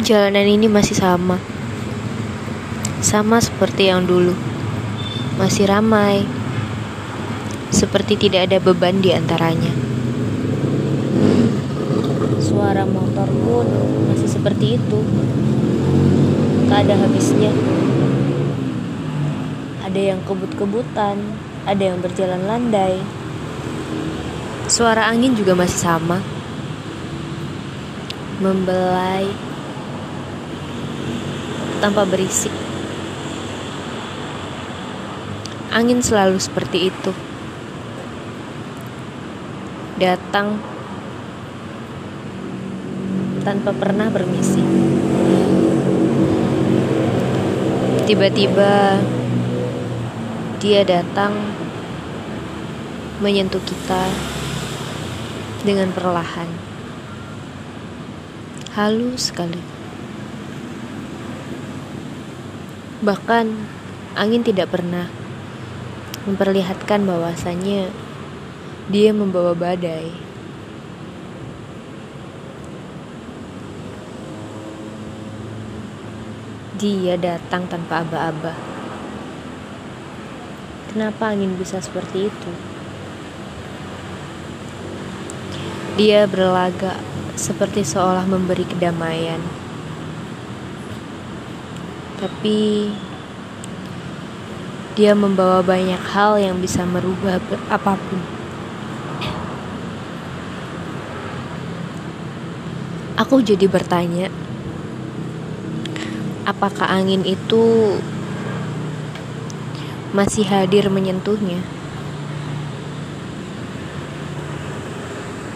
Jalanan ini masih sama. Sama seperti yang dulu. Masih ramai. Seperti tidak ada beban di antaranya. Suara motor pun masih seperti itu. Tak ada habisnya. Ada yang kebut-kebutan, ada yang berjalan landai. Suara angin juga masih sama. Membelai tanpa berisik. Angin selalu seperti itu. Datang tanpa pernah bermisi. Tiba-tiba dia datang menyentuh kita dengan perlahan. Halus sekali. Bahkan angin tidak pernah memperlihatkan bahwasannya dia membawa badai. Dia datang tanpa aba-aba. Kenapa angin bisa seperti itu? Dia berlagak seperti seolah memberi kedamaian tapi dia membawa banyak hal yang bisa merubah apa pun. Aku jadi bertanya, apakah angin itu masih hadir menyentuhnya?